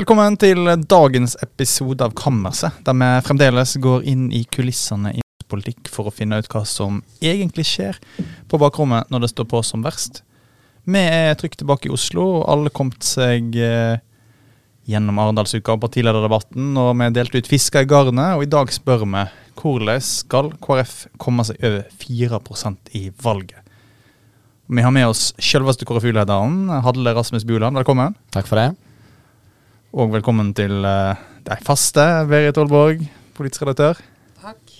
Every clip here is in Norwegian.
Velkommen til dagens episode av Kammerset, der vi fremdeles går inn i kulissene i politikk for å finne ut hva som egentlig skjer på bakrommet når det står på som verst. Vi er trygt tilbake i Oslo, og alle kom seg eh, gjennom Arendalsuka og partilederdebatten, og vi delte ut fisker i garnet, og i dag spør vi hvordan skal KrF komme seg over 4 i valget? Vi har med oss selveste KrF-lederen, Hadle Rasmus Buland. Velkommen. Takk for det. Og velkommen til deg faste, Berit Aalborg, politisk redaktør. Takk.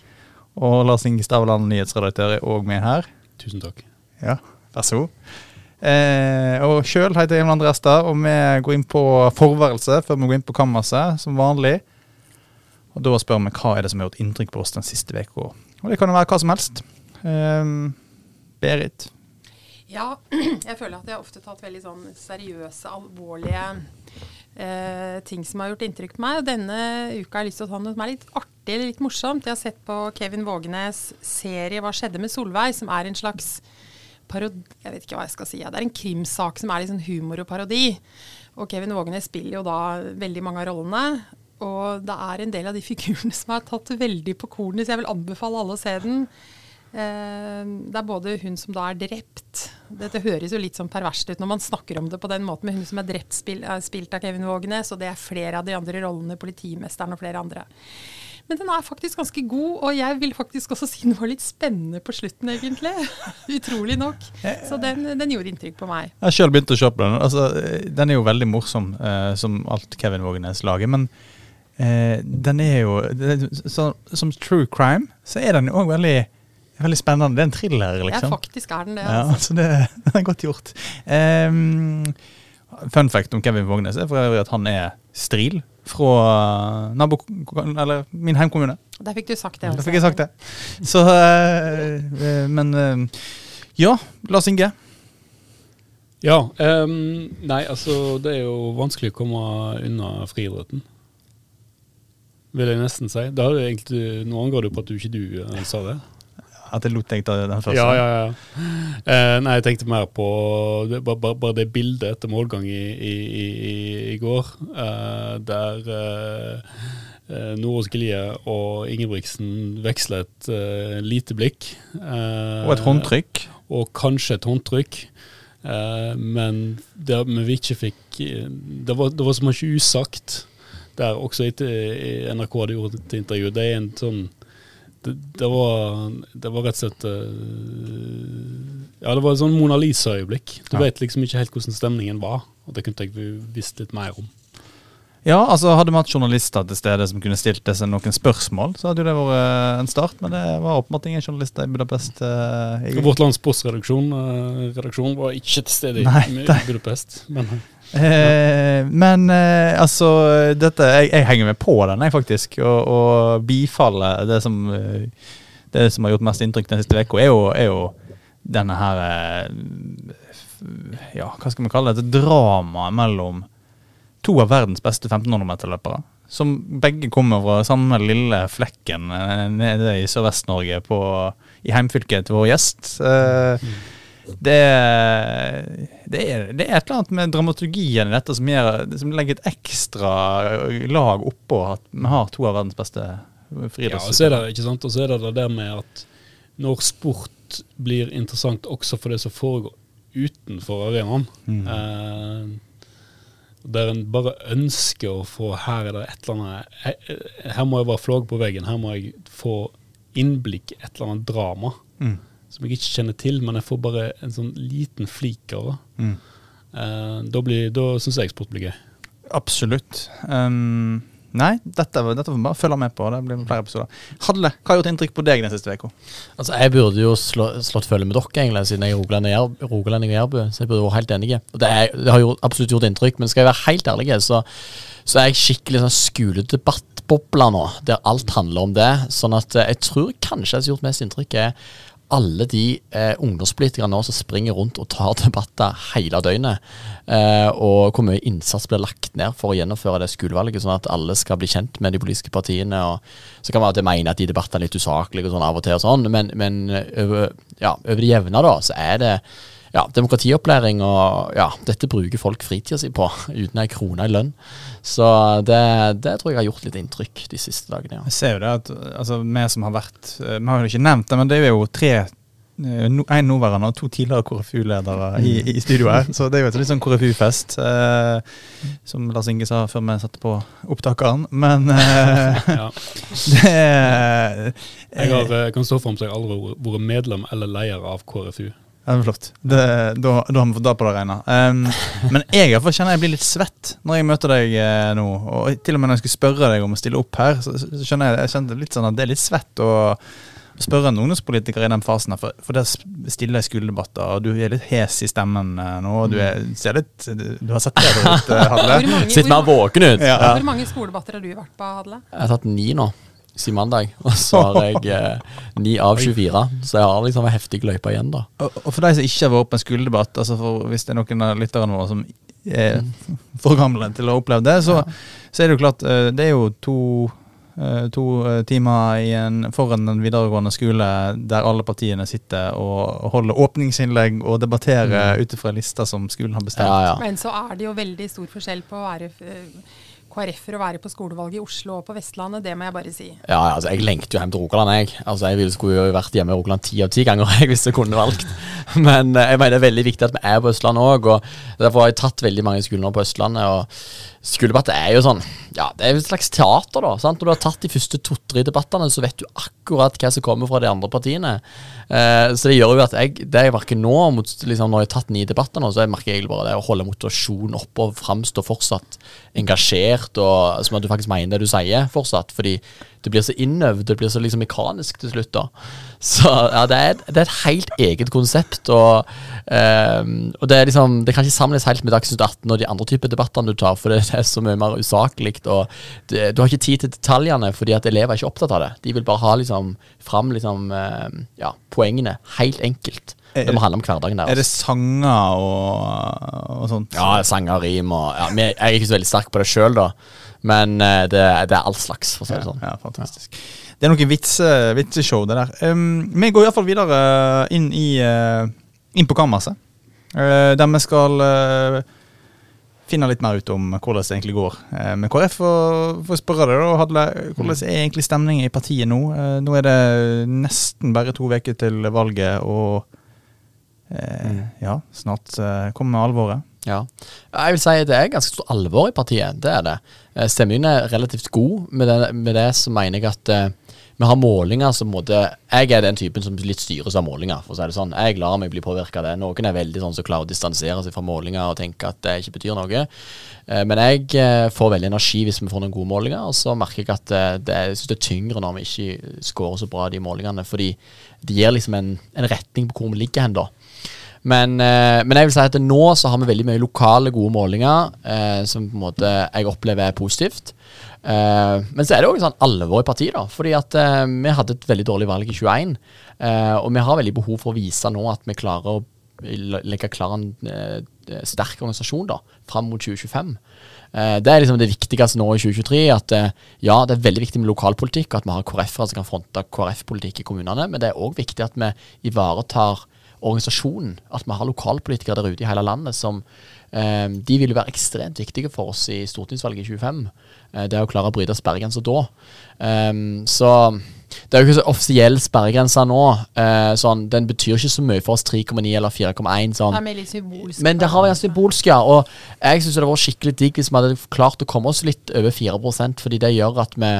Og Lars Inge Stavland, nyhetsredaktør, er òg med her. Tusen takk. Ja, vær så god. Eh, og sjøl heter jeg Emil André Estad, og vi går inn på forværelse før vi går inn på kammerset, som vanlig. Og da spør vi hva er det som har gjort inntrykk på oss den siste uka. Og det kan jo være hva som helst. Eh, Berit? Ja, jeg føler at jeg ofte har tatt veldig sånn seriøse, alvorlige eh, ting som har gjort inntrykk på meg. Og denne uka har jeg lyst til å ta noe som er litt artig eller litt morsomt. Jeg har sett på Kevin Vågenes serie 'Hva skjedde med Solveig?', som er en slags parodi Jeg vet ikke hva jeg skal si. Det er en krimsak som er litt sånn humor og parodi. Og Kevin Vågenes spiller jo da veldig mange av rollene. Og det er en del av de figurene som er tatt veldig på kornet, så jeg vil anbefale alle å se den. Eh, det er både hun som da er drept Dette høres jo litt sånn perverst ut når man snakker om det på den måten, men hun som er drept, spil, er spilt av Kevin Vågenes, og det er flere av de andre rollene, politimesteren og flere andre. Men den er faktisk ganske god, og jeg vil faktisk også si den var litt spennende på slutten, egentlig. Utrolig nok. Så den, den, gjorde inntrykk på meg. Jeg har sjøl begynt å se på den. Altså, den er jo veldig morsom, eh, som alt Kevin Vågenes lager. Men eh, den er jo det, så, Som true crime så er den òg veldig Veldig spennende. Det er en thriller, liksom. Ja, faktisk er den det. Altså. Ja, så det, det er godt gjort. Um, fun fact om Kevin Vågnes er for øvrig at han er stril fra nabo, eller min heimkommune. Der fikk du sagt det. Også. Der fikk jeg sagt det. Så, uh, men uh, ja, Lars Inge. Ja. Um, nei, altså det er jo vanskelig å komme unna friidretten. Vil jeg nesten si. Da hadde egentlig, Nå angår det på at du ikke du uh, sa det. At jeg lot deg ta den første? Ja, ja, ja. Eh, nei, jeg tenkte mer på det, bare, bare, det bildet etter målgang i, i, i, i går, eh, der eh, eh Nordås Gelie og Ingebrigtsen veksler et eh, lite blikk. Eh, og et håndtrykk. Og kanskje et håndtrykk. men det vi ikke fikk Det var, det var så mye usagt der også etter NRK hadde gjort et intervju. Det er en sånn det, det, var, det, var, rett og slett uh, Ja, det var et sånn Mona Lisa-øyeblikk. Du ja. vet liksom ikke helt hvordan stemningen var, og det kunne jeg visst litt mer om. Ja, altså hadde vi hatt journalister til stede som kunne stilt disse noen spørsmål, så hadde jo det vært eh, en start, men det var åpenbart ingen journalister i Budapest. I Vårt lands postredaksjon uh, var ikke til stede Nei, i, i Budapest. Men, Eh, men eh, altså dette, jeg, jeg, henger med på den, jeg, faktisk. Og, og bifaller det som, eh, det som har gjort mest inntrykk den siste uka, er, er, jo denne her eh, Ja, hva skal vi kalle det? Dramaet drama mellom to av verdens beste 1500-meterløpere. Som begge kommer fra samme lille flekken eh, nede i Sørvest-Norge, i heimfylket til vår gjest. Eh, mm det, det, er, det, er, et eller annet med dramaturgien i dette som, gjør, som legger et ekstra lag oppå at vi har to av verdens beste friidrettsutøvere. Ja, og så er det ikke sant, og så er det det der med at når sport blir interessant også for det som foregår utenfor arenaen mm. eh, Der en bare ønsker å få Her er det et eller annet Her må jeg være flagg på veggen. Her må jeg få innblikk i et eller annet drama. Mm som jeg ikke kjenner til, men jeg får bare en sånn liten flik av det. Mm. Uh, da blir, da syns jeg sport blir gøy. Absolutt. Um, nei, dette, dette får vi bare følge med på. Det blir flere episoder. Hadle, hva har gjort inntrykk på deg den siste uka? Altså, jeg burde jo slå, slått følge med dere, egentlig, siden jeg er rogalending og jærbu. Så jeg burde vært helt enig. Og det, er, det har jo absolutt gjort inntrykk, men skal jeg være helt ærlig, så, så er jeg skikkelig sånn skoledebattbobla nå, der alt handler om det. Sånn at eh, jeg tror kanskje som har gjort mest inntrykk, er alle de eh, ungdomspolitikerne nå som springer rundt og tar debatter hele døgnet, eh, og hvor mye innsats blir lagt ned for å gjennomføre det skolevalget, sånn at alle skal bli kjent med de politiske partiene. og Så kan man mene at de debattene er litt usaklige og sånn av og til, og sånn, men, men over, ja, over det jevne da, så er det ja, demokratiopplæring og ja, dette bruker folk fritida si på uten ei krone i lønn. Så det, det, tror jeg har gjort litt inntrykk de siste dagene. ja. Jeg ser jo det at altså, vi som har vært eh, Vi har jo ikke nevnt det, men det er jo tre en nåværende og to tidligere KrFU-ledere i, i studio her. Så det er jo et litt sånn KrFU-fest, eh, som Lars Inge sa før vi satte på opptakeren. Men eh, Ja. det eh, Jeg har, eh, kan stå for om jeg aldri har vært medlem eller leder av KrFU. Ja, det flott. Det, da, da har vi fått det på det rene. Um, men jeg iallfall kjenner jeg blir litt svett når jeg møter deg eh, nå. Og til og med når jeg skulle spørre deg om å stille opp her, så, så skjønner jeg, jeg kjente litt sånn at det er litt svett å spørre en ungdomspolitiker i den fasen. her, For, for der stiller skoledebatter, og du er litt hes i stemmen eh, nå. og Du, er, ser litt, du, har sett det litt, eh, Hadle. Sitter mer våken ut. Ja. hvor mange skoledebatter har du vært på, Hadle? Jeg har tatt ni nå, siden mandag. Og så har jeg eh, 9 av 24. Så jeg har liksom en heftig løype igjen, da. Og, og for de som ikke har vært på en skoledebatt, altså for, hvis det er noen av lytterne våre som er for gamle til å ha opplevd det, så, så er det jo klart eh, Det er jo to, eh, to eh, timer i en, foran en videregående skole der alle partiene sitter og holder åpningsinnlegg og debatterer ut ifra lister som skolen har bestemt. Ja, ja. Men så er det jo veldig stor forskjell på å være KrF-er å være på skolevalget i Oslo og på Vestlandet, det må jeg bare si. Ja, altså Jeg lengter jo hjem til Rogaland, jeg. Altså Jeg ville skulle jo vært hjemme i Rogaland ti av ti ganger jeg, hvis jeg kunne valgt. Men eh, jeg mener det er veldig viktig at vi er på Østlandet òg. Og derfor har jeg tatt veldig mange skoler på Østlandet. Og skoledebatter er jo sånn Ja, det er et slags teater, da. sant? Når du har tatt de første to-tre debattene, så vet du akkurat hva som kommer fra de andre partiene. Eh, så det gjør jo at jeg Det jeg merker nå, mot, liksom, når jeg har tatt ni debatter nå, så jeg merker jeg bare det å holde motivasjonen oppe og framstå fortsatt engasjert, og som at du faktisk mener det du sier fortsatt. Fordi det blir så innøvd, det blir så liksom mekanisk til slutt. da. Så ja, det er, det er et helt eget konsept. Og, um, og det er liksom Det kan ikke samles helt med Dagsnytt 18 og de andre typer debattene du tar, for det er så mye mer usaklig. Og det, du har ikke tid til detaljene fordi at elever er ikke opptatt av det. De vil bare ha liksom fram liksom, ehm, ja, poengene. Helt enkelt. Det må handle om hverdagen Er det sanger og, og sånt? Ja, sanger, rim og ja, Jeg er ikke så veldig sterk på det sjøl, da. Men uh, det, det er all slags, for å si det sånn. Ja, fantastisk. Det er noen vitse, vitseshow, det der. Um, vi går iallfall videre inn, i, uh, inn på kammerset. Uh, der vi skal finne litt mer ut om hvordan det egentlig går med KrF. Og for spørre deg, da, Hadle, hvordan er egentlig stemningen i partiet nå? Nå er det nesten bare to uker til valget, og uh, ja, snart kommer alvoret. Ja. Jeg vil si at det er ganske stort alvor i partiet. Det er det. Eh, Stemningen er relativt god. Med det, med det så mener jeg at uh, vi har målinger som måtte Jeg er den typen som litt styres av målinger, for å si det sånn. Jeg lar meg bli påvirka av det. Noen er veldig sånn som klarer å distansere seg fra målinger og tenke at det ikke betyr noe. Uh, men jeg uh, får veldig energi hvis vi får noen gode målinger, og så merker jeg at det, jeg synes det er tyngre når vi ikke scorer så bra de målingene, fordi det gir liksom en, en retning på hvor vi ligger hen da. Men, eh, men jeg vil si at nå så har vi veldig mye lokale, gode målinger eh, som på en måte jeg opplever er positivt. Eh, men så er det òg sånn alvor i partiet, da. Fordi at eh, vi hadde et veldig dårlig valg i 21. Eh, og vi har veldig behov for å vise nå at vi klarer å legge klar en eh, sterk organisasjon da, fram mot 2025. Eh, det er liksom det viktigste nå i 2023. At ja, det er veldig viktig med lokalpolitikk, og at vi har KrF-ere som kan fronte KrF-politikk i kommunene. Men det er òg viktig at vi ivaretar organisasjonen. At vi har lokalpolitikere der ute i hele landet som eh, De vil være ekstremt viktige for oss i stortingsvalget i 25. Eh, det å klare å bryte sperregrensa da. Eh, så det er jo ikke så offisiell sperregrense nå. Eh, sånn, den betyr ikke så mye for oss 3,9 eller 4,1. sånn. Symbolsk. Men det har vært symbolsk, ja. Og jeg syns det var skikkelig digg hvis vi hadde klart å komme oss litt over 4% fordi det gjør at vi,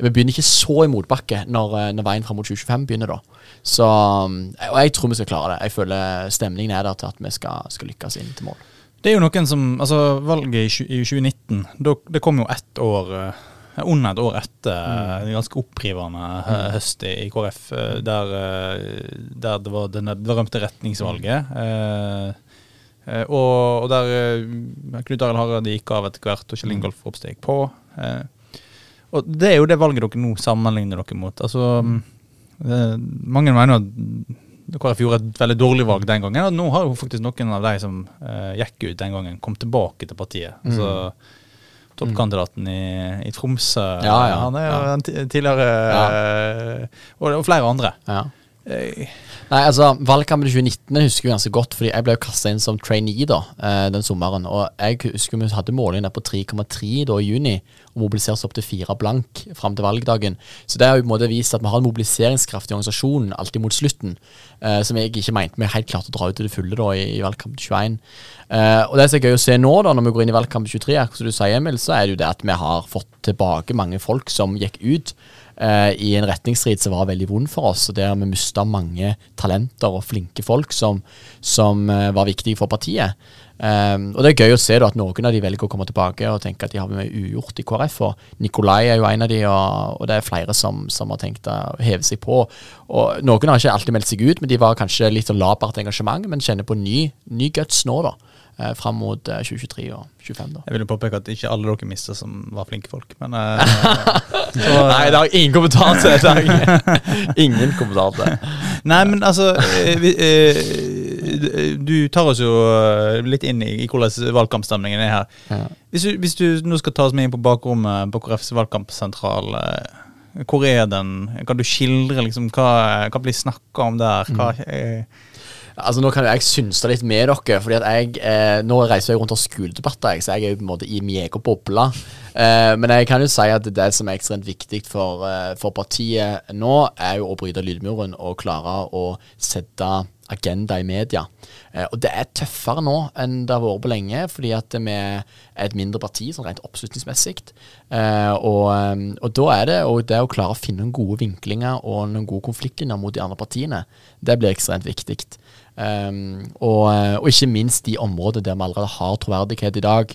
vi begynner ikke så i motbakke når, eh, når veien fram mot 2025 begynner, da. Så Og jeg tror vi skal klare det. Jeg føler stemningen er der til at vi skal, skal lykkes inn til mål. Det er jo noen som Altså, valget i, 2019, det kom jo ett år eh, under et år etter mm. en ganske opprivende eh, høst i, i KrF, eh, der, der det var det berømte retningsvalget. eh, og, og der Knut Arild Hareide gikk av etter hvert, og Kjell Ingolf Ropstad gikk på. eh, og det er jo det valget dere nå sammenligner dere mot. Altså, eh, mange mener at KrF gjorde et veldig dårlig valg den gangen. Og nå har jo faktisk noen av de som gikk ut den gangen, kommet tilbake til partiet. Altså, Toppkandidaten i, i Tromsø, Ja, ja, han er jo tidligere eh, og, og flere andre. Ja. Eh, Nei, altså Valgkampen i 2019 jeg husker jeg ganske godt, fordi jeg ble jo kasta inn som trainee da, eh, den sommeren. Og jeg husker vi hadde målingen der på 3,3 da i juni, og mobiliserte opp til 4 blank fram til valgdagen. Så det har jo på en måte vist at vi har en mobiliseringskraft i organisasjonen alltid mot slutten, eh, som jeg ikke mente vi helt klarte å dra ut til det fulle da i, i valgkamp 21. Eh, og det som er gøy å se nå, da, når vi går inn i valgkamp 23, akkurat som du sier, Emil, så er det jo det at vi har fått tilbake mange folk som gikk ut eh, i en retningsstrid som var veldig vond for oss, og der vi mista mange talenter og flinke folk som, som eh, var viktige for partiet. Um, og Det er gøy å se da at noen av de velger å komme tilbake og tenke at de har med ugjort i KrF. og Nikolai er jo en av de, og, og det er flere som, som har tenkt å heve seg på. Og Noen har ikke alltid meldt seg ut, men de var kanskje litt labert engasjement, men kjenner på ny, ny guts nå, da. Eh, fram mot eh, 2023 og 2025. da. Jeg vil jo påpeke at ikke alle dere mista som var flinke folk, men eh, så, Nei, det har jeg ingen kommentar til. Det har jeg ingen kommentar til. Nei, men altså eh, vi, eh, Du tar oss jo eh, litt inn i, i hvordan valgkampstemningen er her. Ja. Hvis du, hvis du nå skal ta oss med inn på bakrommet på KrFs valgkampsentral, eh, hvor er den? Kan du skildre liksom hva, hva blir snakka om der? Hva, eh, Altså Nå kan jo jeg synse litt med dere, fordi at jeg eh, nå reiser jeg rundt og har skoledebatter, så jeg er jo på en måte i min egen boble. Eh, men jeg kan jo si at det som er ekstremt viktig for, eh, for partiet nå, er jo å bryte lydmuren og klare å sette agenda i media. Eh, og det er tøffere nå enn det har vært på lenge, fordi at vi et mindre parti sånn rent oppslutningsmessig. Eh, og, eh, og da er det og det å klare å finne noen gode vinklinger og noen gode konfliktlinjer mot de andre partiene, det blir ekstremt viktig. Um, og, og ikke minst de områdene der vi allerede har troverdighet i dag.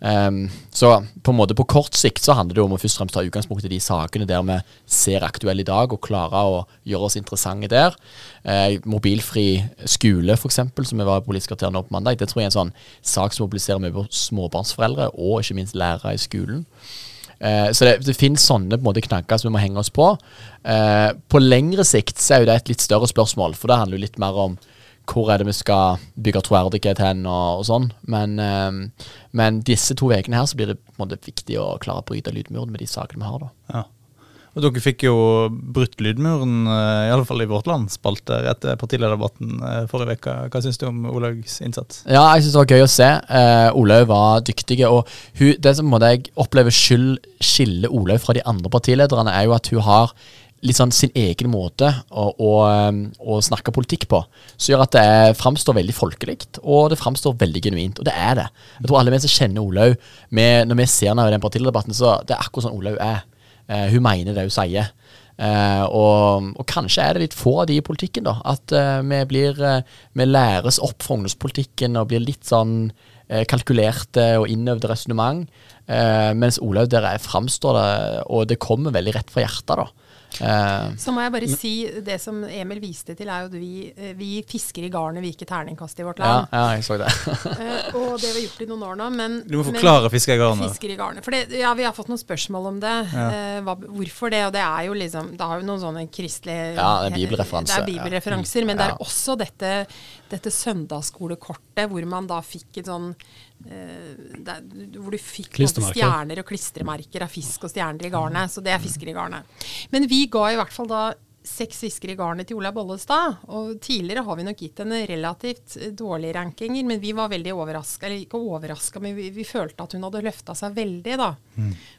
Um, så på en måte på kort sikt så handler det om å først og fremst ta utgangspunkt i de sakene der vi ser aktuelle i dag, og klare å gjøre oss interessante der. Uh, mobilfri skole, f.eks., som vi var i Politisk kvarter nå på mandag, det tror jeg er en sånn sak som mobiliserer mye på småbarnsforeldre, og ikke minst lærere i skolen. Eh, så det, det finnes sånne på en måte knagger som vi må henge oss på. Eh, på lengre sikt så er jo det et litt større spørsmål, for det handler jo litt mer om hvor er det vi skal bygge troverdighet hen, og, og sånn. Men, eh, men disse to ukene her så blir det på en måte viktig å klare å bryte lydmuren med de sakene vi har. da. ja. Og dere fikk jo brutt lydmuren, eh, i alle fall i Vårt Land, spalte etter partilederdebatten eh, forrige uke. Hva syns du om Olaugs innsats? Ja, jeg syns det var gøy å se. Eh, Olaug var dyktig. Og hun, det som måtte jeg opplever skyld skiller Olaug fra de andre partilederne, er jo at hun har litt sånn sin egen måte å, å, um, å snakke politikk på, som gjør at det framstår veldig folkelig, og det framstår veldig genuint. Og det er det. Jeg tror alle vi som kjenner Olaug, når vi ser henne i den partilederdebatten, så det er akkurat sånn Olaug er. Eh, hun mener det hun sier. Eh, og, og kanskje er det litt få av de i politikken, da. At eh, vi blir eh, Vi læres opp fra ungdomspolitikken og blir litt sånn kalkulerte og innøvde resonnement. Mens Olaug der er- framstår det, og det kommer veldig rett fra hjertet, da. Eh, Så må jeg bare si, det som Emil viste til, er jo at vi, eh, vi fisker i garnet, vi ikke terningkast i vårt land. ja, jeg så det. Eh, og det har vi gjort i noen år nå. Men, Du må forklare men- fisker i garnet. Fisker i garnet. For det, ja, vi har fått noen spørsmål om det. Eh, hva, hvorfor det? Og det er jo liksom Det har jo noen sånne kristelige Ja, det er bibelreferanser. Det er bibelreferanser, men det er også dette, dette søndagsskolekortet hvor man da fikk et sånn der, Hvor du fikk stjerner og klistremerker av fisk og stjerner i garnet. Så det er fisker i garnet. Men vi ga i hvert fall da seks fisker i garnet til Olaug Bollestad. Og tidligere har vi nok gitt henne relativt eh, dårlige rankinger, men vi var veldig overraska. Eller ikke overraska, men vi, vi følte at hun hadde løfta seg veldig, da.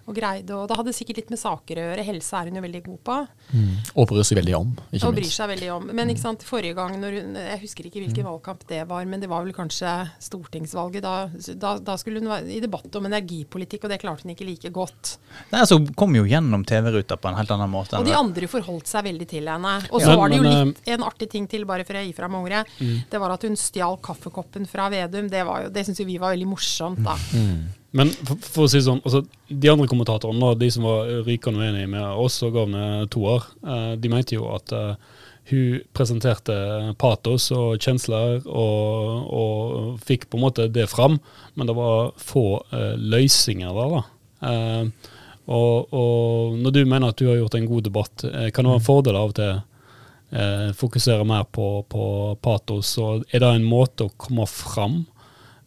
Og greide Og det hadde sikkert litt med saker å gjøre. Helse er hun jo veldig god på. Og bryr seg veldig om, ikke minst. Og bryr seg veldig om. Men ikke sant, forrige gang når hun Jeg husker ikke hvilken valgkamp det var, men det var vel kanskje stortingsvalget. Da, da, da skulle hun være i debatt om energipolitikk, og det klarte hun ikke like godt. Nei, altså, kom jo gjennom TV-ruta på en helt annen måte. Og de andre forholdt seg veldig til henne. Og så ja, var det jo men, eh, litt en artig ting til, bare før jeg gir fra meg ordet. Det var at hun stjal kaffekoppen fra Vedum. Det, var jo- det syns jo vi var veldig morsomt, da. Men for, for å si sånn, altså, de andre kommentatorene, de som var rykende uenige med oss og ga henne toer, eh, de mente jo at eh, hun presenterte patos og kjensler og, og fikk på en måte det fram, men det var få uh, løsninger der, da. Eh, og, og når du mener at du har gjort en god debatt, eh, kan det være en fordel av og til eh, fokusere mer på, på patos, og er det en måte å komme fram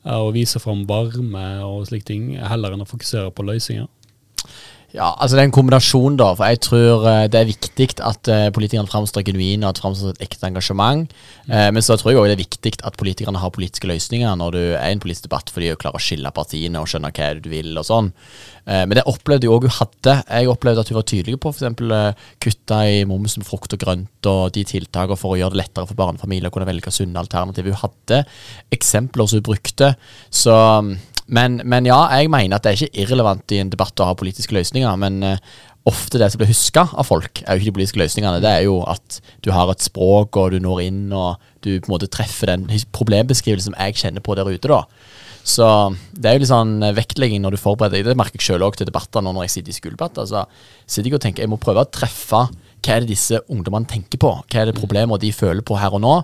eh, og vise fram varme og slike ting, heller enn å fokusere på løsninger? Ja, altså det er en kombinasjon, da. For jeg tror eh, det er viktig at eh, politikerne framstår genuine og at framstår et ekte engasjement. Eh, men så tror jeg òg det er viktig at politikerne har politiske løsninger når du er i en politisk debatt, fordi de klarer å skille partiene og skjønne hva du vil og sånn. Eh, men det opplevde jeg òg hun hadde. Jeg opplevde at hun var tydelig på f.eks. Kutta i momsen på frukt og grønt og de tiltakene for å gjøre det lettere for barnefamilier å kunne velge sunne alternativer. Hun hadde eksempler som hun brukte. Så men, men, ja, jeg mener at det er ikke irrelevant i en debatt å ha politiske løsninger. Men uh, ofte det som blir huska av folk, er jo ikke de politiske løsningene. Det er jo at du har et språk, og du når inn, og du på en måte treffer den problembeskrivelsen som jeg kjenner på der ute, da. Så det er jo litt sånn vektlegging når du forbereder deg. Det merker jeg sjøl òg til debatter nå når jeg sitter i skoledebatt. Altså, sitter jeg og tenker jeg må prøve å treffe hva er det disse ungdommene tenker på. Hva er det problemer de føler på her og nå.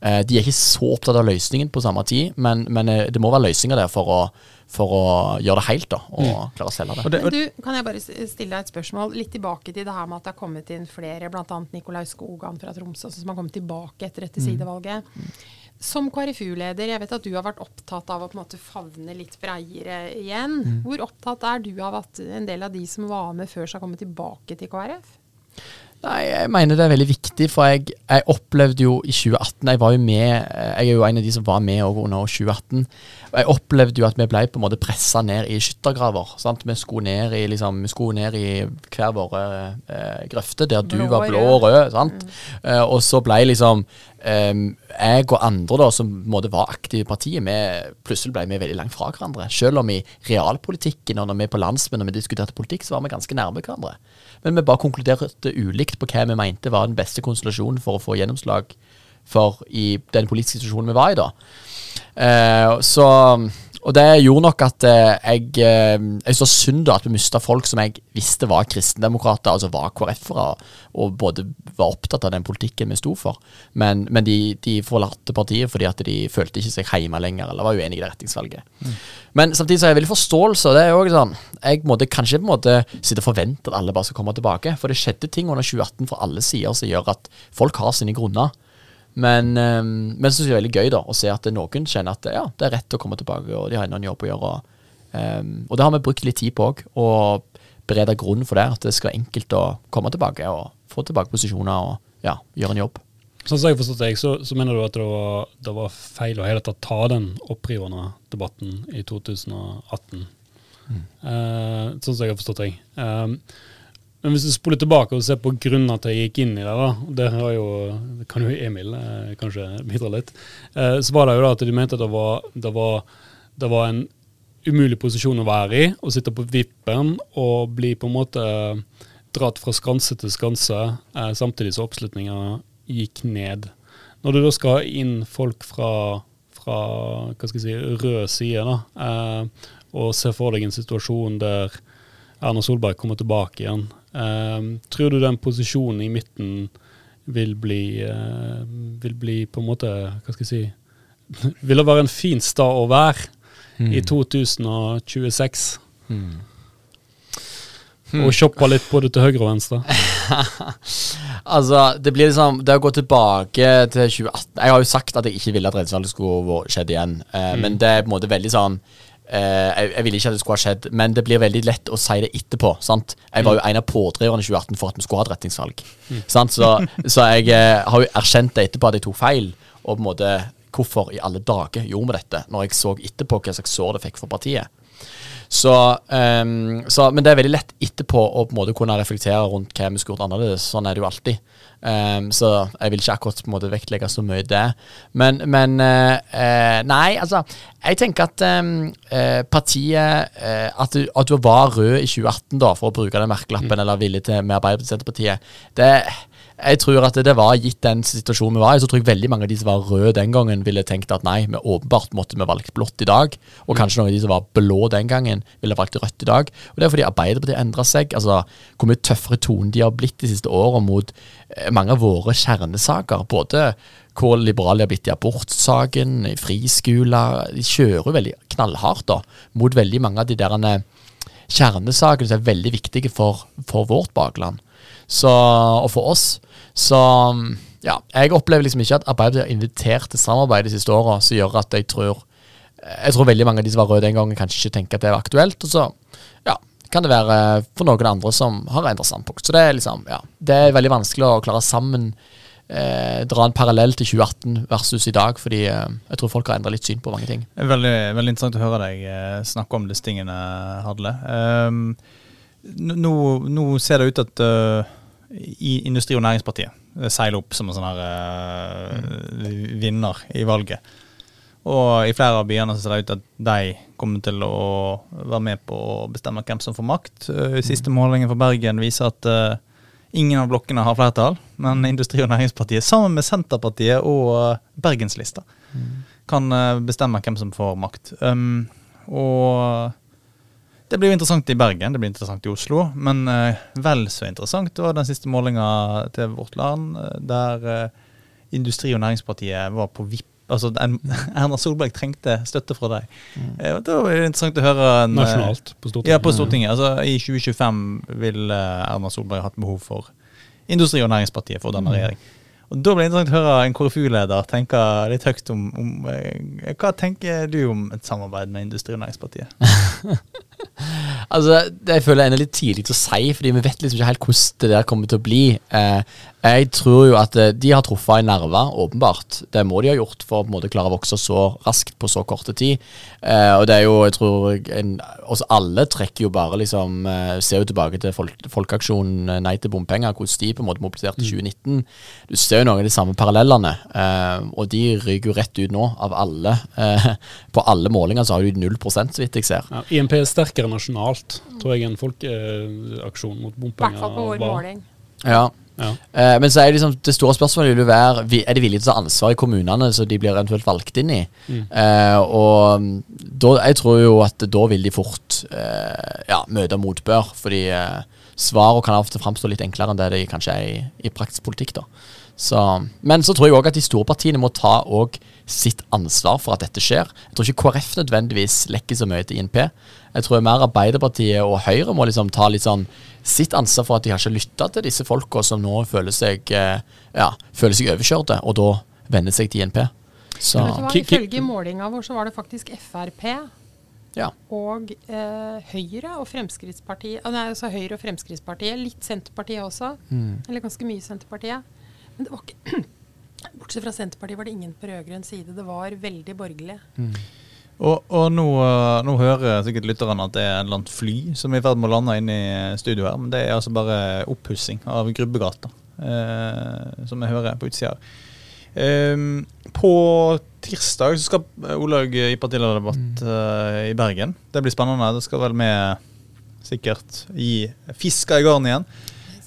Eh, de er ikke så opptatt av løsningen på samme tid, men, men eh, det må være løsninger der for å, for å gjøre det helt da, og mm. klare å selge det. Men du, Kan jeg bare stille deg et spørsmål litt tilbake til det her med at det har kommet inn flere, bl.a. Nikolai Skogan fra Tromsø, som har kommet tilbake etter dette mm. sidevalget. Som KrFU-leder, jeg vet at du har vært opptatt av å på en måte favne litt breiere igjen. Mm. Hvor opptatt er du av at en del av de som var med før, skal komme tilbake til KrF? Nei, jeg mener det er veldig viktig, for jeg, jeg, opplevde jo i 2018 Jeg var jo med, jeg er jo en av de som var med under 2018. Og jeg opplevde jo at vi ble på en måte pressa ned i skyttergraver. Sant? Vi skulle ned i liksom, vi skulle ned i hver våre eh, grøfter, der du blå, var blå og rød. Sant? Mm. Uh, og så ble liksom jeg og andre da, som måte, var aktive i partiet, vi, plutselig ble vi veldig langt fra hverandre. Selv om i realpolitikken og når vi på landsmøtet når vi diskuterte politikk, så var vi ganske nærme hverandre. Men vi bare konkluderte ulikt på hva vi mente var den beste konstellasjonen for å få gjennomslag for i den politiske situasjonen vi var i da. Uh, så og det gjorde nok at eh, jeg eh, Jeg så synd at vi mista folk som jeg visste var kristendemokrater, altså var KrF-ere, og både var opptatt av den politikken vi sto for. Men, men de, de, forlatte partiet fordi at de følte ikke seg hjemme lenger, eller var uenig i det retningsvalget. Mm. Men samtidig så har jeg veldig forståelse, og det er jo sånn Jeg måtte kanskje på en måte sitte og forvente at alle bare skal komme tilbake, for det skjedde ting under 2018 fra alle sider som gjør at folk har sine grunner. Men, um, men så er det veldig gøy da, å se at noen kjenner at ja, det er rett å komme tilbake, og de har en jobb å gjøre. Og, um, og det har vi brukt litt tid på òg, å berede grunnen for det. At det skal være enkelt å komme tilbake og få tilbake posisjoner og ja, gjøre en jobb. Sånn som jeg forstått deg, så, så, mener du at det var, det var feil å hele tatt ta den opprivende debatten i 2018? Mm. Uh, sånn som jeg har forstått deg. Um, men hvis du spoler tilbake og ser på grunnen at jeg gikk inn i det, da, det jo, kan jo Emil eh, kanskje bidra litt, eh, så var det jo da at de mente at det var, det var, det var en umulig posisjon å være i, å sitte på vippen og bli på en måte dratt fra skanse til skanse, eh, samtidig som oppslutninga gikk ned. Når du da skal inn folk fra, fra hva skal jeg si, rød side, da, eh, og ser for deg en situasjon der Erna Solberg kommer tilbake igjen Um, tror du den posisjonen i midten vil bli, uh, vil bli på en måte Hva skal jeg si Vil det være en fin stad å være mm. i 2026? Mm. Og shoppa litt både til høyre og venstre? altså, det blir liksom Det å gå tilbake til 2018 Jeg har jo sagt at jeg ikke ville at Redensvalget skulle skjedd igjen, uh, mm. men det er på en måte veldig sånn jeg, jeg, ville ikke at det skulle ha skjedd, men det blir veldig lett å si det etterpå. Sant? Jeg var jo en av pådriverne i 2018 for at vi skulle ha et retningsvalg. Mm. Så, så, jeg uh, har jo erkjent det etterpå at jeg tok feil. Og på en måte hvorfor i alle dager gjorde vi dette, når jeg så etterpå hva slags sår det fikk for partiet. Så, um, så, men det er veldig lett etterpå å på en måte kunne reflektere rundt hva vi skulle gjort annerledes. Sånn er det jo alltid. Um, så jeg vil ikke akkurat på en måte vektlegge så mye det. Men, men uh, uh, Nei, altså Jeg tenker at um, uh, partiet at du, at, du, var rød i 2018, da, for å bruke den merkelappen, mm. eller villig til med Arbeiderpartiet Senterpartiet, det jeg tror at det var gitt den situasjonen vi var i, så tror jeg veldig mange av de som var røde den gangen, ville tenkt at nei, vi åpenbart måtte vi valgt blått i dag. Og mm. kanskje noen av de som var blå den gangen, ville valgt rødt i dag. Og det er fordi Arbeiderpartiet endra seg. Altså, hvor mye tøffere tone de har blitt de siste årene mot eh, mange av våre kjernesaker. Både hvor liberale de har blitt i abortsaken, i friskoler. De kjører jo veldig knallhardt da, mot veldig mange av de der eh, kjernesakene som er veldig viktige for, for vårt bakland. Så, og for oss. Så ja, jeg opplever liksom ikke at Arbeiderpartiet har invitert til samarbeid de siste åra som gjør at jeg tror Jeg tror veldig mange av de som var røde den gangen, kanskje ikke tenker at det er aktuelt. Og så ja, kan det være for noen andre som har endret standpunkt. Så det er liksom, ja, det er veldig vanskelig å klare sammen eh, dra en parallell til 2018 versus i dag, fordi eh, jeg tror folk har endra litt syn på mange ting. Veldig, veldig interessant å høre deg eh, snakke om disse tingene, Hadle. Um, nå, nå ser det ut at uh, i Industri- og Næringspartiet seile opp som en sånn her uh, vinner i valget. Og i flere av byene så ser det ut at de kommer til å være med på å bestemme hvem som får makt. Uh, siste målingen for Bergen viser at uh, ingen av blokkene har flertall, men Industri- og Næringspartiet sammen med Senterpartiet og Bergenslista kan bestemme hvem som får makt. Um, og det blir jo interessant i Bergen, det blir interessant i Oslo, men vel så interessant var den siste målinga til Vårt Land, der Industri- og Næringspartiet var på vipp Altså, Erna Solberg trengte støtte fra deg. Mm. Eh, da er det interessant å høre en, Nasjonalt, på Stortinget. Ja, på Stortinget. Altså, I 2025 vil eh, Erna Solberg hatt behov for Industri- og Næringspartiet for denne mm. regjering. Og Da blir det interessant å høre en KrFU-leder tenke litt høyt om, om, eh, Hva tenker du om et samarbeid med Industri- og Næringspartiet? altså, det føler jeg er litt tidlig til å si, fordi vi vet liksom ikke helt hvordan det der kommer til å bli. Eh, jeg tror jo at eh, de har truffet en nerve, åpenbart. Det må de ha gjort for å på en måte klare å vokse så raskt på så korte tid. Eh, og det er jo, jeg tror en, oss alle trekker jo bare liksom eh, Ser jo tilbake til folk, Folkeaksjonen eh, Nei til bompenger, hvordan de på en måte mobiliserte i 2019. Du ser jo noen av de samme parallellene, eh, og de ryker jo rett ut nå, av alle. Eh, på alle målinger så har de 0 så vidt jeg ser. Ja, IMP er sterkere nasjonalt, tror jeg, enn folkeaksjon mot bompenger. I hvert fall på vår måling. Ja, ja. Eh, men så er det, liksom, det store spørsmålet vil jo være Er de villige til å ta ansvar i kommunene, så de blir eventuelt valgt inn i. Mm. Eh, og mm, da, jeg tror jo at da vil de fort eh, ja, møte motbør. Fordi eh, svarene kan ofte framstå litt enklere enn det de kanskje er i, i praktisk politikk. da. Så, men så tror jeg òg at de store partiene må ta sitt ansvar for at dette skjer. Jeg tror ikke KrF nødvendigvis lekker så mye til INP. Jeg tror mer Arbeiderpartiet og Høyre må liksom ta litt sånn sitt ansvar for at de har ikke lytta til disse folka som nå føler seg, eh, ja, føler seg overkjørte, og da venner seg til INP. Så. Ifølge målinga vår så var det faktisk Frp ja. og eh, Høyre og Fremskrittspartiet Nei, altså Høyre og Fremskrittspartiet. Litt Senterpartiet også. Mm. Eller ganske mye Senterpartiet. Men det var ikke Bortsett fra Senterpartiet var det ingen på rød-grønn side. Det var veldig borgerlig. Mm. Og, og nå, eh, nå, hører sikkert lytterne at det er et eller annet fly som er i ferd med å lande inn i studio her. Men det er altså bare oppussing av Grubbegata, eh, som jeg hører på utsida her. Eh, på tirsdag så skal Olaug i partilederdebatt mm. eh, i Bergen. Det blir spennende. Det skal vel med sikkert gi fiska i garn igjen.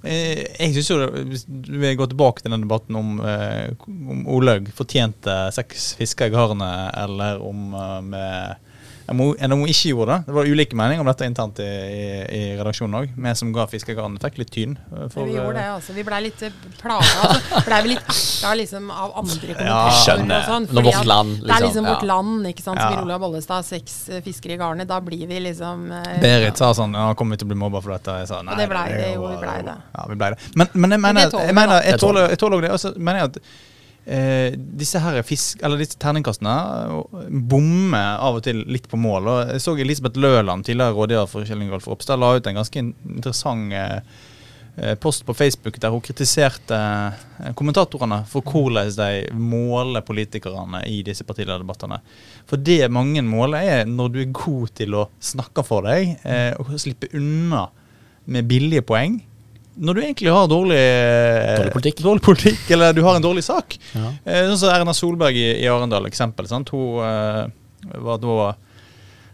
Eh, jeg syns jo Hvis vi går tilbake til den debatten om, eh, om Olaug fortjente seks fisker i garnet, eller om uh, med enn om hun ikke gjorde det. Det var ulike meninger om dette internt i, i, i redaksjonen òg. Vi som ga Fiskegarden fikk litt tyn. Eh, for, vi gjorde det, eh, altså. Vi blei litt eh, plaga. Altså. Blei litt erta liksom, av andre kommentarer. ja, skjønner. sånn. Når vårt land, liksom. Det er liksom, liksom vårt land, ikke sant. Ja. Som Olav Bollestad, seks fiskere i garnet. Da blir vi liksom uh, Berit sa sånn Ja, kommer vi til å bli mobba for dette? Jeg sa nei. Og det blei det, jo. Vi blei det. Ja, vi blei det. Men, men jeg mener, jeg, mener, jeg tåler òg det. Og så mener jeg at eh, disse her fisk, eller disse terningkastene bommer av og til litt på mål. Og jeg så Elisabeth Løland, tidligere rådgiver for Kjell Ingolf Ropstad, la ut en ganske interessant eh, post på Facebook der hun kritiserte eh, kommentatorene for hvordan de måler politikerne i disse partilederdebattene. For det mange måler, er når du er god til å snakke for deg eh, og slippe unna med billige poeng når du egentlig har dårlig, dårlig, politikk. dårlig politikk. eller du har en dårlig sak. Ja. Eh, sånn som Erna Solberg i, i Arendal, eksempel. Sant? Hun uh, var da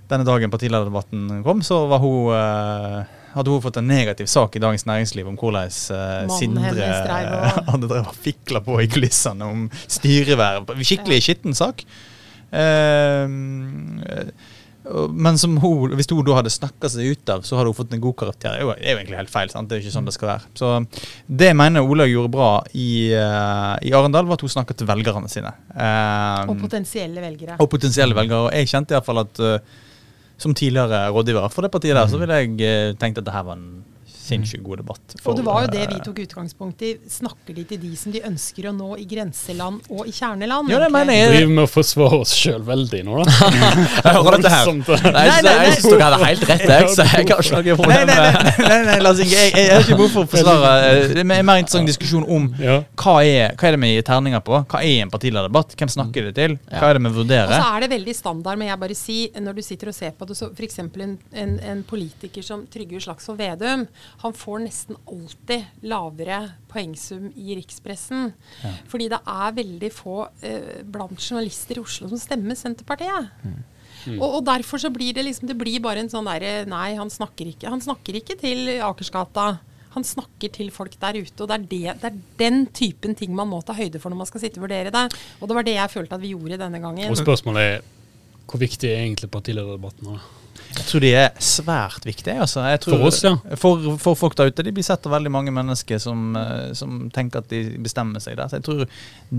Denne dagen partilederdebatten kom, så var hun uh, hadde hun fått en negativ sak i Dagens Næringsliv om hvordan uh, Sindre hadde drevet og fikla på i kulissene om styreverv. Skikkelig skitten sak. Eh, men hun, hvis hun da hadde snakka seg ut av, så hadde hun fått en god karakter. Det er jo, egentlig helt feil. sant? Det er jo ikke sånn det skal være. Så Det jeg mener Olaug gjorde bra i, uh, i, Arendal, var at hun snakket til velgerne sine. Uh, og potensielle velgere. Og potensielle velgere. Og jeg kjente iallfall at uh, som tidligere rådgiver for det partiet der, så ville jeg tenkt at det her var en sinnssykt god debatt. Og det var jo det eh, vi tok utgangspunkt i. Snakker de til de som de ønsker å nå i grenseland og i kjerneland? Ja, det mener jeg. Driver med å forsvare oss sjøl veldig nå, da. Jeg hører dette her. Nei, Nei, nei, jeg synes dere hadde helt rett, jeg, så jeg har ikke noe problem med nei, nei, Lars Inge, jeg, jeg har ikke behov for å forsvare eh, Det er en mer interessant diskusjon om hva er, hva er det vi gir terninger på. Hva er en partilederdebatt? Hvem snakker det til? Hva er det vi vurderer? Og så er det veldig standard, men jeg bare si, når du sitter og ser på det, så f.eks. En, en, en politiker som Trygve Slagsvold Vedum, han får nesten alltid lavere poengsum i rikspressen. Fordi det er veldig få eh, blant journalister i Oslo som stemmer Senterpartiet. Og, og derfor så blir det liksom Det blir bare en sånn derre Nei, han snakker ikke. Han snakker ikke til Akersgata. Han snakker til folk der ute. Og det er, det, det er den typen ting man må ta høyde for når man skal sitte og vurdere det. Og det var det jeg følte at vi gjorde denne gangen. Og spørsmålet er hvor viktig er egentlig partilederdebatten nå? Jeg tror de er svært viktige. Altså. Jeg tror, For oss, ja. For, for folk der ute. De blir sett av veldig mange mennesker som, eh, som tenker at de bestemmer seg der. Så jeg tror,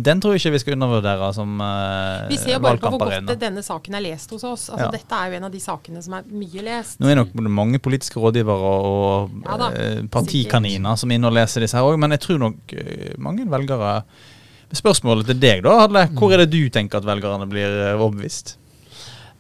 den tror jeg ikke vi skal undervurdere som uh, Vi ser jo bare på hvor godt valgkamparena. denne saken er lest hos oss. Altså, Ja. Dette er jo en av de sakene som er mye lest. Nå er nok mange politiske rådgivere og Ja da, eh, partikaniner som er inne og leser disse her òg, men jeg tror nok eh, mange velgere Spørsmålet til deg, da, Hadle. Hvor er det du tenker at velgerne blir eh, overbevist?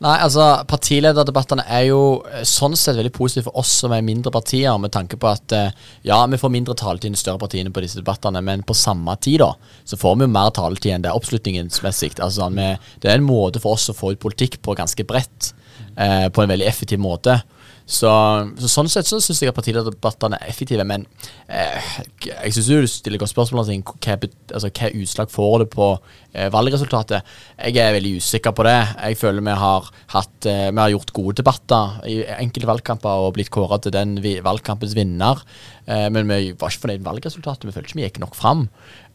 Nei, altså Partilederdebattene er jo eh, sånn sett veldig positive for oss som er mindre partier, med tanke på at eh, ja, vi får mindre taletid enn de større partiene på disse debattene, men på samme tid da, så får vi jo mer taletid enn det oppslutningsmessig. Altså, det er en måte for oss å få ut politikk på ganske bredt, eh, på en veldig effektiv måte. Så, så Sånn sett så syns jeg at partilederdebattene er effektive, men eh, jeg syns du stiller godt spørsmål om hva, altså, hva utslag får det på valgresultatet. Jeg er veldig usikker på det. Jeg føler vi har, hatt, eh, vi har gjort gode debatter i enkelte valgkamper og blitt kåra til den valgkampens vinner. Eh, men vi var ikke fornøyd med valgresultatet. Vi følte ikke vi gikk nok fram.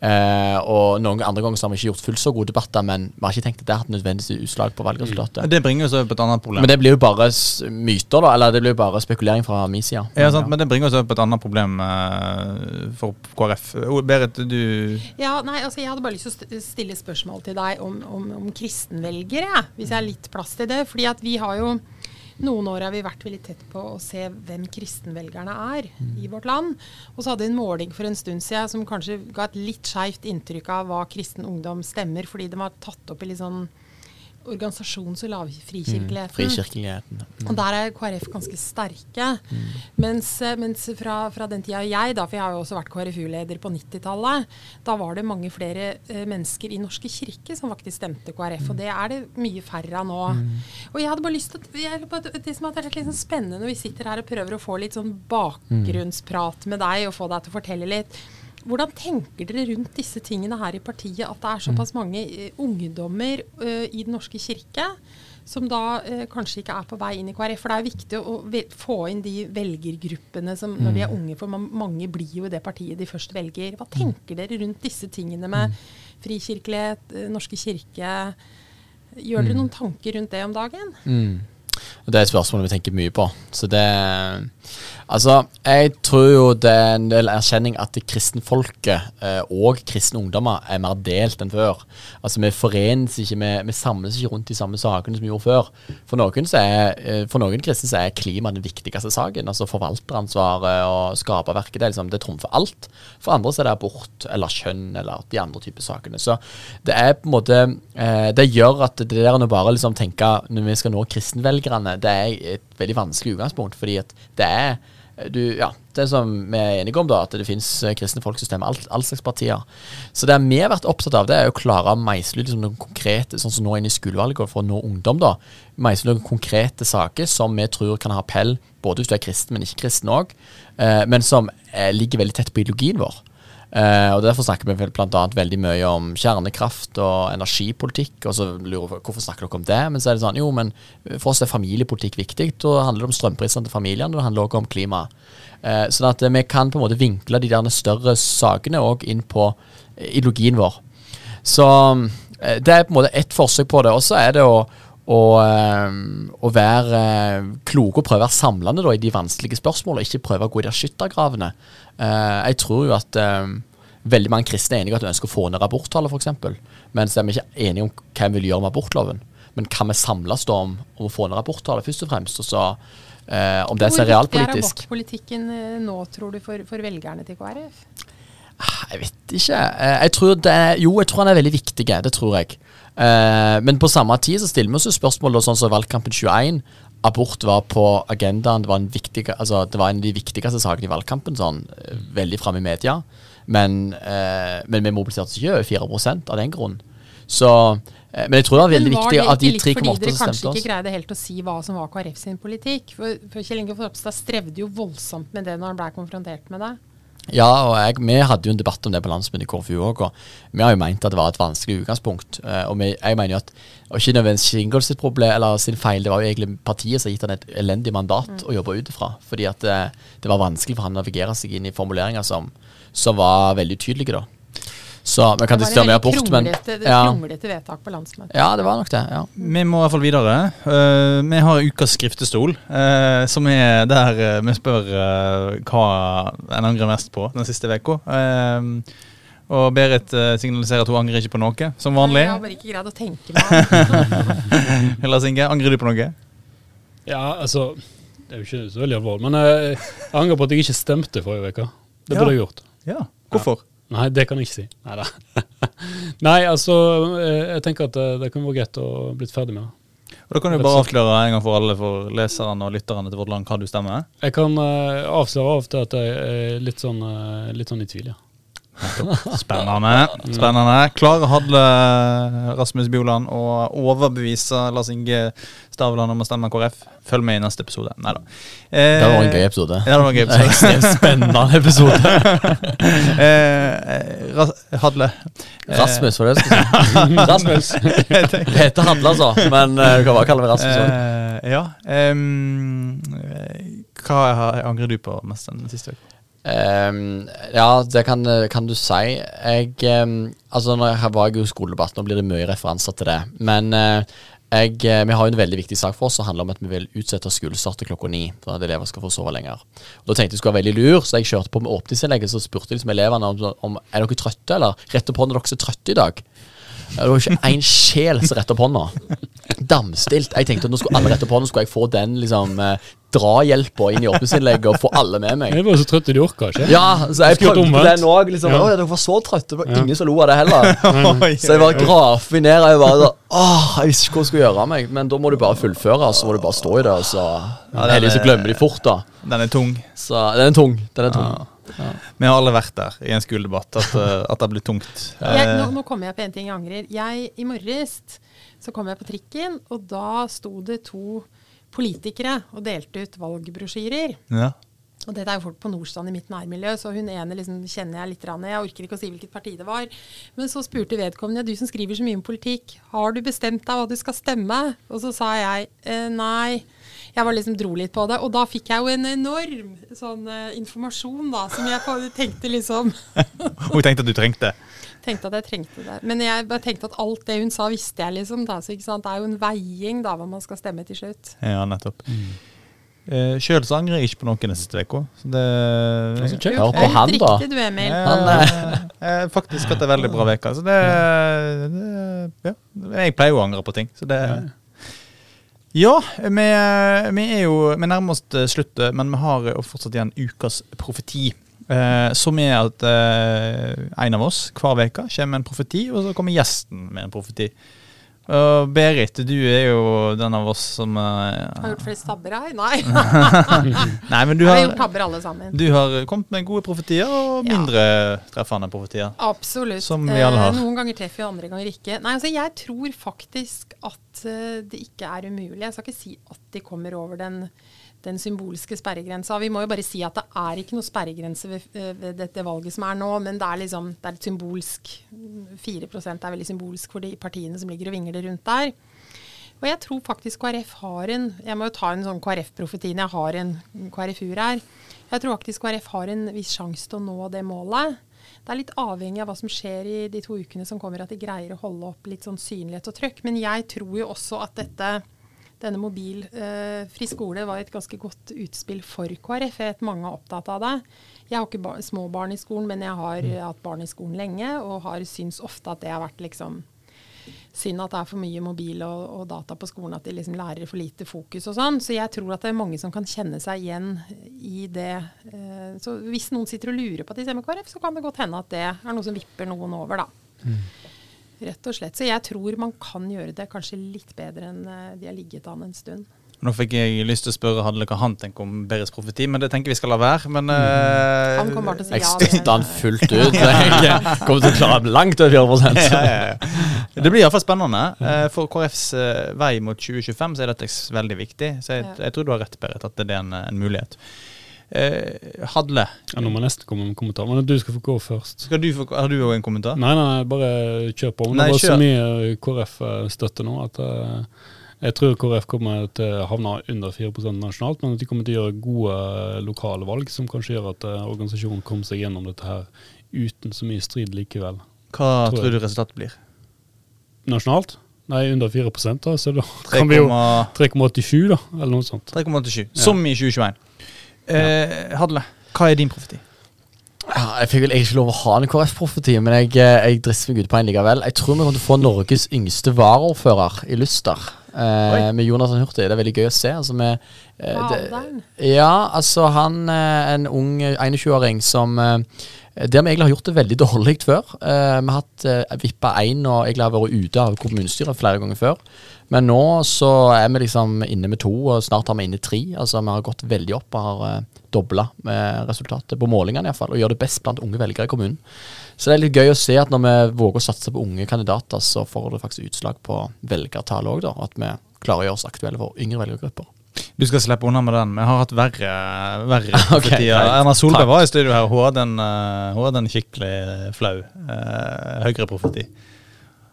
Eh, og noen andre ganger så har vi ikke gjort fullt så gode debatter, men vi har ikke tenkt at det har hatt nødvendigvis utslag på valgresultatet. Det bringer oss over på et annet problem. Men det blir jo bare myter, da. Eller det blir jo bare spekulering fra min side. ja, sant, men det bringer oss over på et annet problem eh, for KrF. Berit, du Ja, nei, altså Jeg hadde bare lyst til å st- stille spørsmål til deg om, om, om kristenvelgere, ja, hvis jeg har litt plass til det. Fordi at vi har jo noen år har vi vært veldig tett på å se hvem kristenvelgerne er i vårt land. Og så hadde vi en måling for en stund siden som kanskje ga et litt skeivt inntrykk av hva kristen ungdom stemmer, fordi de var tatt opp i litt sånn organisasjons- og lavfrikirkeligheten. Frikirkeligheten. Og der er KrF ganske sterke. Mens, eh, mens fra, fra den tida jeg, da, for jeg har jo også vært KrFU-leder på 90-tallet, da var det mange flere eh, mennesker i Norske kirke som faktisk stemte KrF. Og det er det mye færre av nå. Og jeg hadde bare lyst til å jeg, Det som har vært litt sånn spennende når vi sitter her og prøver å få litt sånn bakgrunnsprat med deg, og få deg til å fortelle litt. Hvordan tenker dere rundt disse tingene her i partiet? At det er såpass mange eh, ungdommer uh, i Den norske kirke som da uh, kanskje ikke er på vei inn i KrF. For det er viktig å, å få inn de velgergruppene som når de er unge, for man, mange blir jo i det partiet de først velger. Hva tenker dere rundt disse tingene med frikirkelighet, uh, Norske kirke? Gjør dere noen tanker rundt det om dagen? Mm. Det er et spørsmål vi tenker mye på. Så det Altså, jeg tror jo det er en del erkjenning at kristenfolket eh, og kristne ungdommer er mer delt enn før. Altså, vi forenes ikke, vi, vi samles ikke rundt de samme sakene som vi gjorde før. For noen, er, eh, for noen kristne så er klima den viktigste saken. Altså forvalteransvaret og skaperverket. Det, liksom, det trumfer alt. For andre så er det abort eller kjønn eller de andre typer sakene. Så det er på en måte eh, Det gjør at det der å bare liksom tenke når vi skal nå kristenvelgerne, det er et veldig vanskelig utgangspunkt. Fordi at det er du, ja, det som vi er enige om, da, at det finnes eh, kristne folk alt, all slags partier. Så det vi har vært opptatt av, det er å klare å meisle ut liksom, noen konkrete, sånn som nå inn i skolevalget, for å nå ungdom, da. Meisle noen konkrete saker som vi tror kan ha appell, både hvis du er kristen, men ikke kristen òg, eh, men som eh, ligger veldig tett på ideologien vår. Eh, og Derfor snakker vi blant annet veldig mye om kjernekraft og energipolitikk. Og så lurer jeg hvorfor snakker dere om det? Men så er det sånn, jo, men for oss er familiepolitikk viktig. Da handler det om strømprisene til familiene, og det handler også om klima. Eh, sånn at eh, vi kan på en måte vinkle de der større sakene òg inn på ideologien vår. Så det er på en måte ett forsøk på det. Og så er det å eh, å være eh, kloke og prøve å være samlende da, i de vanskelige spørsmålene, ikke prøve å gå i de skyttergravene. Eh, jeg tror jo at veldig mange kristne er enige at de ønsker å få ned aborttallet, f.eks., mens de er ikke enige om hva de vil gjøre med abortloven. Men hva vi samles da om, om å få ned aborttallet, først og fremst? Og så eh, om det Hvor som Hvor viktig er abortpolitikken nå, tror du, for, for velgerne til KrF? Jeg vet ikke. Jeg tror det er, jo, jeg tror han er veldig viktig. Det tror jeg. Eh, men på samme tid så stiller vi oss spørsmål sånn som valgkampen 21. Abort var på agendaen. Det var en, viktig, altså, det var en av de viktigste sakene i valgkampen. Sånn, eh, veldig framme i media. Men, eh, men vi mobiliserte ikke over 4 av den grunn. Så, eh, men jeg tror det var veldig viktig at de 3,8 stemte oss. fordi 3,8 dere kanskje ikke greide helt å si hva som var KrF sin politikk? For, for Kjell Inge Ropstad strevde jo voldsomt med det når han ble konfrontert med det. Ja, og jeg, vi hadde jo en debatt om det på landsmøtet i KrFU òg. Og vi har jo meint at det var et vanskelig utgangspunkt. eh, Og vi, jeg mener jo at og ikke nødvendigvis Shingles sitt problem eller sin feil, det var jo egentlig partiet som gitt han et elendig mandat Mm. å jobbe ut ifra. Fordi at det, det var vanskelig for han å navigere seg inn i formuleringer som, som var veldig utydelige, da. Så vi kan Det diskutere mer abort, men kronglete, ja, vedtak på landsmøtet. ja, det var nok det. ja. Vi må i hvert fall videre. Uh, vi har ukas skriftestol, uh, som er der uh, vi spør eh, hva en angrer mest på den siste uka. og Berit eh, signaliserer at hun angrer ikke på noe, som vanlig. Jeg har bare ikke greid å tenke meg. Lars Inge, angrer du på noe? Ja, altså Det er jo ikke så veldig alvorlig. Men jeg, jeg angrer på at jeg ikke stemte forrige uke. Det burde Ja. jeg gjort. Ja. Hvorfor? Nei, det kan jeg ikke si. Neida. Nei altså, eh, jeg tenker at det, det kunne vært greit å blitt ferdig med det. Og Da kan du bare avsløre en gang for alle for leserne og lytterne til vårt land hva du stemmer. Jeg kan uh, avsløre av og til at jeg er litt sånn, uh, litt sånn i tvil, ja. Spennende. spennende. Klarer Hadle Rasmus Bjoland å overbevise Lars Inge Stavland om å stemme KrF? Følg med i neste episode. Nei da. Eh, Det var en gøy episode. Ja, det var en gøy episode. Ekstremt spennende episode. eh, Ras Hadle eh, Rasmus, var det jeg skulle si. Rasmus. Det heter Hadle, altså. Men uh, du kan bare kalle meg Rasmus. Eh, ja. eh, hva har- angrer du på mest den siste uka? Ehm, ja, det kan, kan du si. Jeg um, Altså, når jeg jo i skoledebatt, nå blir det mye referanser til det. Men uh, jeg, eh, vi har jo en veldig viktig sak for oss som handler om at vi vil utsette skolestart til klokka ni. For at elever skal få sove lenger. Og Da tenkte jeg skulle være veldig lur, så jeg kjørte på med åpningsinnlegget. Så spurte liksom elevene om, om er dere trøtte, eller rett opp hånda, er dere så trøtte i dag. Ja, Det var ikke én sjel som retta opp hånda. Damstilt. Jeg tenkte at nå skulle alle rette opp hånda, skulle jeg få den liksom eh, drahjelpa inn i åpningsinnlegget og få alle med meg. Jeg var så trøtt de orka ikke. Ja, så jeg prøvde den òg. Liksom. Ja. Dere var så trøtte. Det var ingen som lo av det heller. Så jeg bare grafer ned. Jeg bare så, Åh, jeg visste ikke hva jeg skulle gjøre av meg. Men da må du bare fullføre, så må du bare stå i det. Og så den Heldigvis så er- glemmer de fort, da. Den er tung. Så den er tung. Den er tung. Vi har alle vært der i en skoledebatt, at, eh, at det blir tungt. Jeg, nå, Eh, nå kommer jeg på en ting jeg angrer. Jeg, I morges så kom jeg på trikken, og da sto det to politikere og delte ut valgbrosjyrer. ja. Og dette er jo folk på Nordstrand i mitt nærmiljø, så hun ene liksom kjenner jeg litt. rann Jeg orker ikke å si hvilket parti det var. Men så spurte vedkommende, du som skriver så mye om politikk, har du bestemt deg hva du skal stemme? Og så sa jeg eh, nei. Jeg var liksom dro litt på det. Og da fikk jeg jo en enorm sånn uh, informasjon, da, som jeg tenkte liksom Hun tenkte at du trengte. tenkte at jeg trengte det. Men jeg bare tenkte at alt det hun sa, visste jeg, liksom. Da, så ikke sant? Det er jo en veiing da, hva man skal stemme til slutt. Ja, nettopp. Uh, Sjøl så angrer jeg ikke på noe neste uke. det så kjekt. Hør på er han, da. riktig, du, Emil. Han, Eh, eh, faktisk hatt ei veldig bra uke. Så det, det Ja. Jeg pleier jo å angre på ting, så det Ja, vi, vi er jo Vi nærmer oss sluttet, men vi har jo fortsatt igjen ukas profeti. Eh, som er at eh, en av oss hver uke kommer med en profeti, og så kommer gjesten med en profeti. Og Berit, du er jo den av oss som uh, Har gjort flest tabber her? Nei. Nei, men du har har, gjort tabber alle sammen. du har kommet med gode profetier og Ja. mindre treffende profetier. Absolutt. Som vi alle har. Eh, noen ganger treffer vi, andre ganger ikke. Nei, altså Jeg tror faktisk at eh, det ikke er umulig. Jeg skal ikke si at de kommer over den, den symbolske sperregrensa. Vi må jo bare si at det er ikke noe sperregrense ved, eh, ved dette valget som er nå, men det er liksom det er et symbolsk 4% er veldig symbolsk for de partiene som ligger og vingler rundt der. Og jeg tror faktisk KrF har en Jeg må jo ta en sånn KrF-profeti når jeg har en KrF-ur her. Jeg tror faktisk KrF har en viss sjanse til å nå det målet. Det er litt avhengig av hva som skjer i de to ukene som kommer, at de greier å holde opp litt sånn synlighet og trøkk. Men jeg tror jo også at dette, denne mobilfri skole var et ganske godt utspill for KrF. Jeg vet mange er opptatt av det. Jeg har ikke bar små barn i skolen, men jeg har hatt barn i skolen lenge, og har syns ofte at det har vært liksom synd at det er for mye mobil og, og data på skolen, at de liksom lærer for lite fokus og sånn. Så jeg tror at det er mange som kan kjenne seg igjen i det. Eh, så hvis noen sitter og lurer på at de stemmer KrF, så kan det godt hende at det er noe som vipper noen over, da. Rett og slett. Så jeg tror man kan gjøre det kanskje litt bedre enn eh, de har ligget an en stund. Nå fikk jeg lyst til å spørre hadde hva han tenker om Beris profeti, men det tenker vi skal la være. Men eh, Han kom bare til å si Jeg ja. støtter han fullt ut. Jeg kommer til å klare langt over 4 ja, ja, ja. Det blir iallfall spennende. Eh, For KrFs vei mot 2025 så er dette veldig viktig. Så jeg, jeg tror du har rett, Berit, at det er en, en mulighet. Eh, Hadle, Ja, nå må jeg nesten komme med en kommentar, men du skal få gå først. skal du få, har du òg en kommentar? Nei, nei, bare kjør på. Men Nei, det var kjør. så mye KrF-støtte nå at eh, jeg tror KrF kommer til å havne under 4% nasjonalt, men at de kommer til å gjøre gode eh, lokale valg som kanskje gjør at eh, organisasjonen kommer seg gjennom dette her uten så mye strid likevel. Hva Tror tror du resultatet blir? Nasjonalt? Nei, under 4 da, så da kan vi jo 3,87, da, eller noe sånt. 3,87. Ja. Som i 2021. Eh, Hadle, hva er din profeti? Jeg fikk vel ikke lov å ha en KrF-profeti, men jeg, eh, jeg drister meg ut på en likevel. Jeg tror vi kommer til å få Norges yngste varaordfører i Luster. Eh, med Jonathan Hurtig. Det er veldig gøy å se. Altså, med, eh, det-? Ja, altså han er en ung 21-åring som eh, Der vi egentlig har gjort det veldig dårlig før. Eh, vi har hatt eh, vippa én, og egentlig har vært ute av kommunestyret flere ganger før. Men nå så er vi liksom inne med to, og snart har vi inne tre. Altså Vi har gått veldig opp og har eh, dobla med resultatet, på målingene iallfall. Og gjør det best blant unge velgere i kommunen. Så det er litt gøy å se at når vi våger å satse på unge kandidater, så får det faktisk utslag på velgertallet òg, da. At vi klarer å gjøre oss aktuelle for yngre velgergrupper. Du skal slippe unna med den. Vi har hatt verre, verre okay, profetier. Erna Solberg var i studio her, hun hadde en, eh, hun hadde en skikkelig flau uh, Høyre-profeti.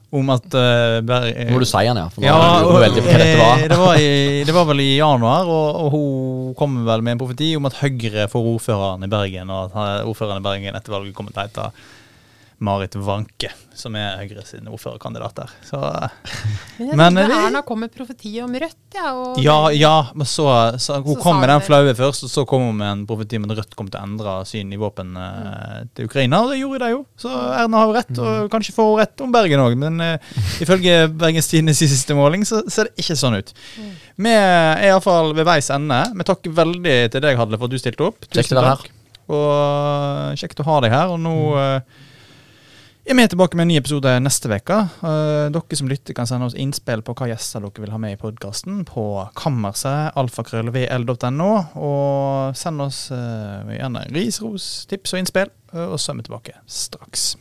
Om at uh, Nå må du si den, ja. For ja, lurer og, eh, var. det, var i, det var vel i januar, og, og hun kom vel med en profeti om at Høyre får ordføreren i Bergen, og at ordføreren i Bergen etter valget kommer til å hete Marit Wanke, som er Høyre sin ordførerkandidat der. Så eh, Men jeg Men trodde Erna kom med profeti om Rødt, ja. Og ja, ja, men så, så Hun Så kom med den det- flaue først, og så kom hun med en profeti om at Rødt kom til å endre syn i våpen mm. til Ukraina, og det gjorde de jo. Så Erna har jo rett, og kanskje får hun rett om Bergen òg, men uh, ifølge Bergens Tidendes siste måling så ser det ikke sånn ut. Vi er iallfall ved veis ende. Vi takker veldig til deg, Hadle, for at du stilte opp. Kjekt Tusen å være takk. Og eh, kjekt å ha deg her. Og nå eh, er vi tilbake med en ny episode neste uke. Eh, dere som lytter, kan sende oss innspill på hva gjester dere vil ha med i podkasten på kammerset, alfakrøllvl.no. Og send oss eh, gjerne ris, ros, tips og innspill. eh, og så er vi tilbake straks.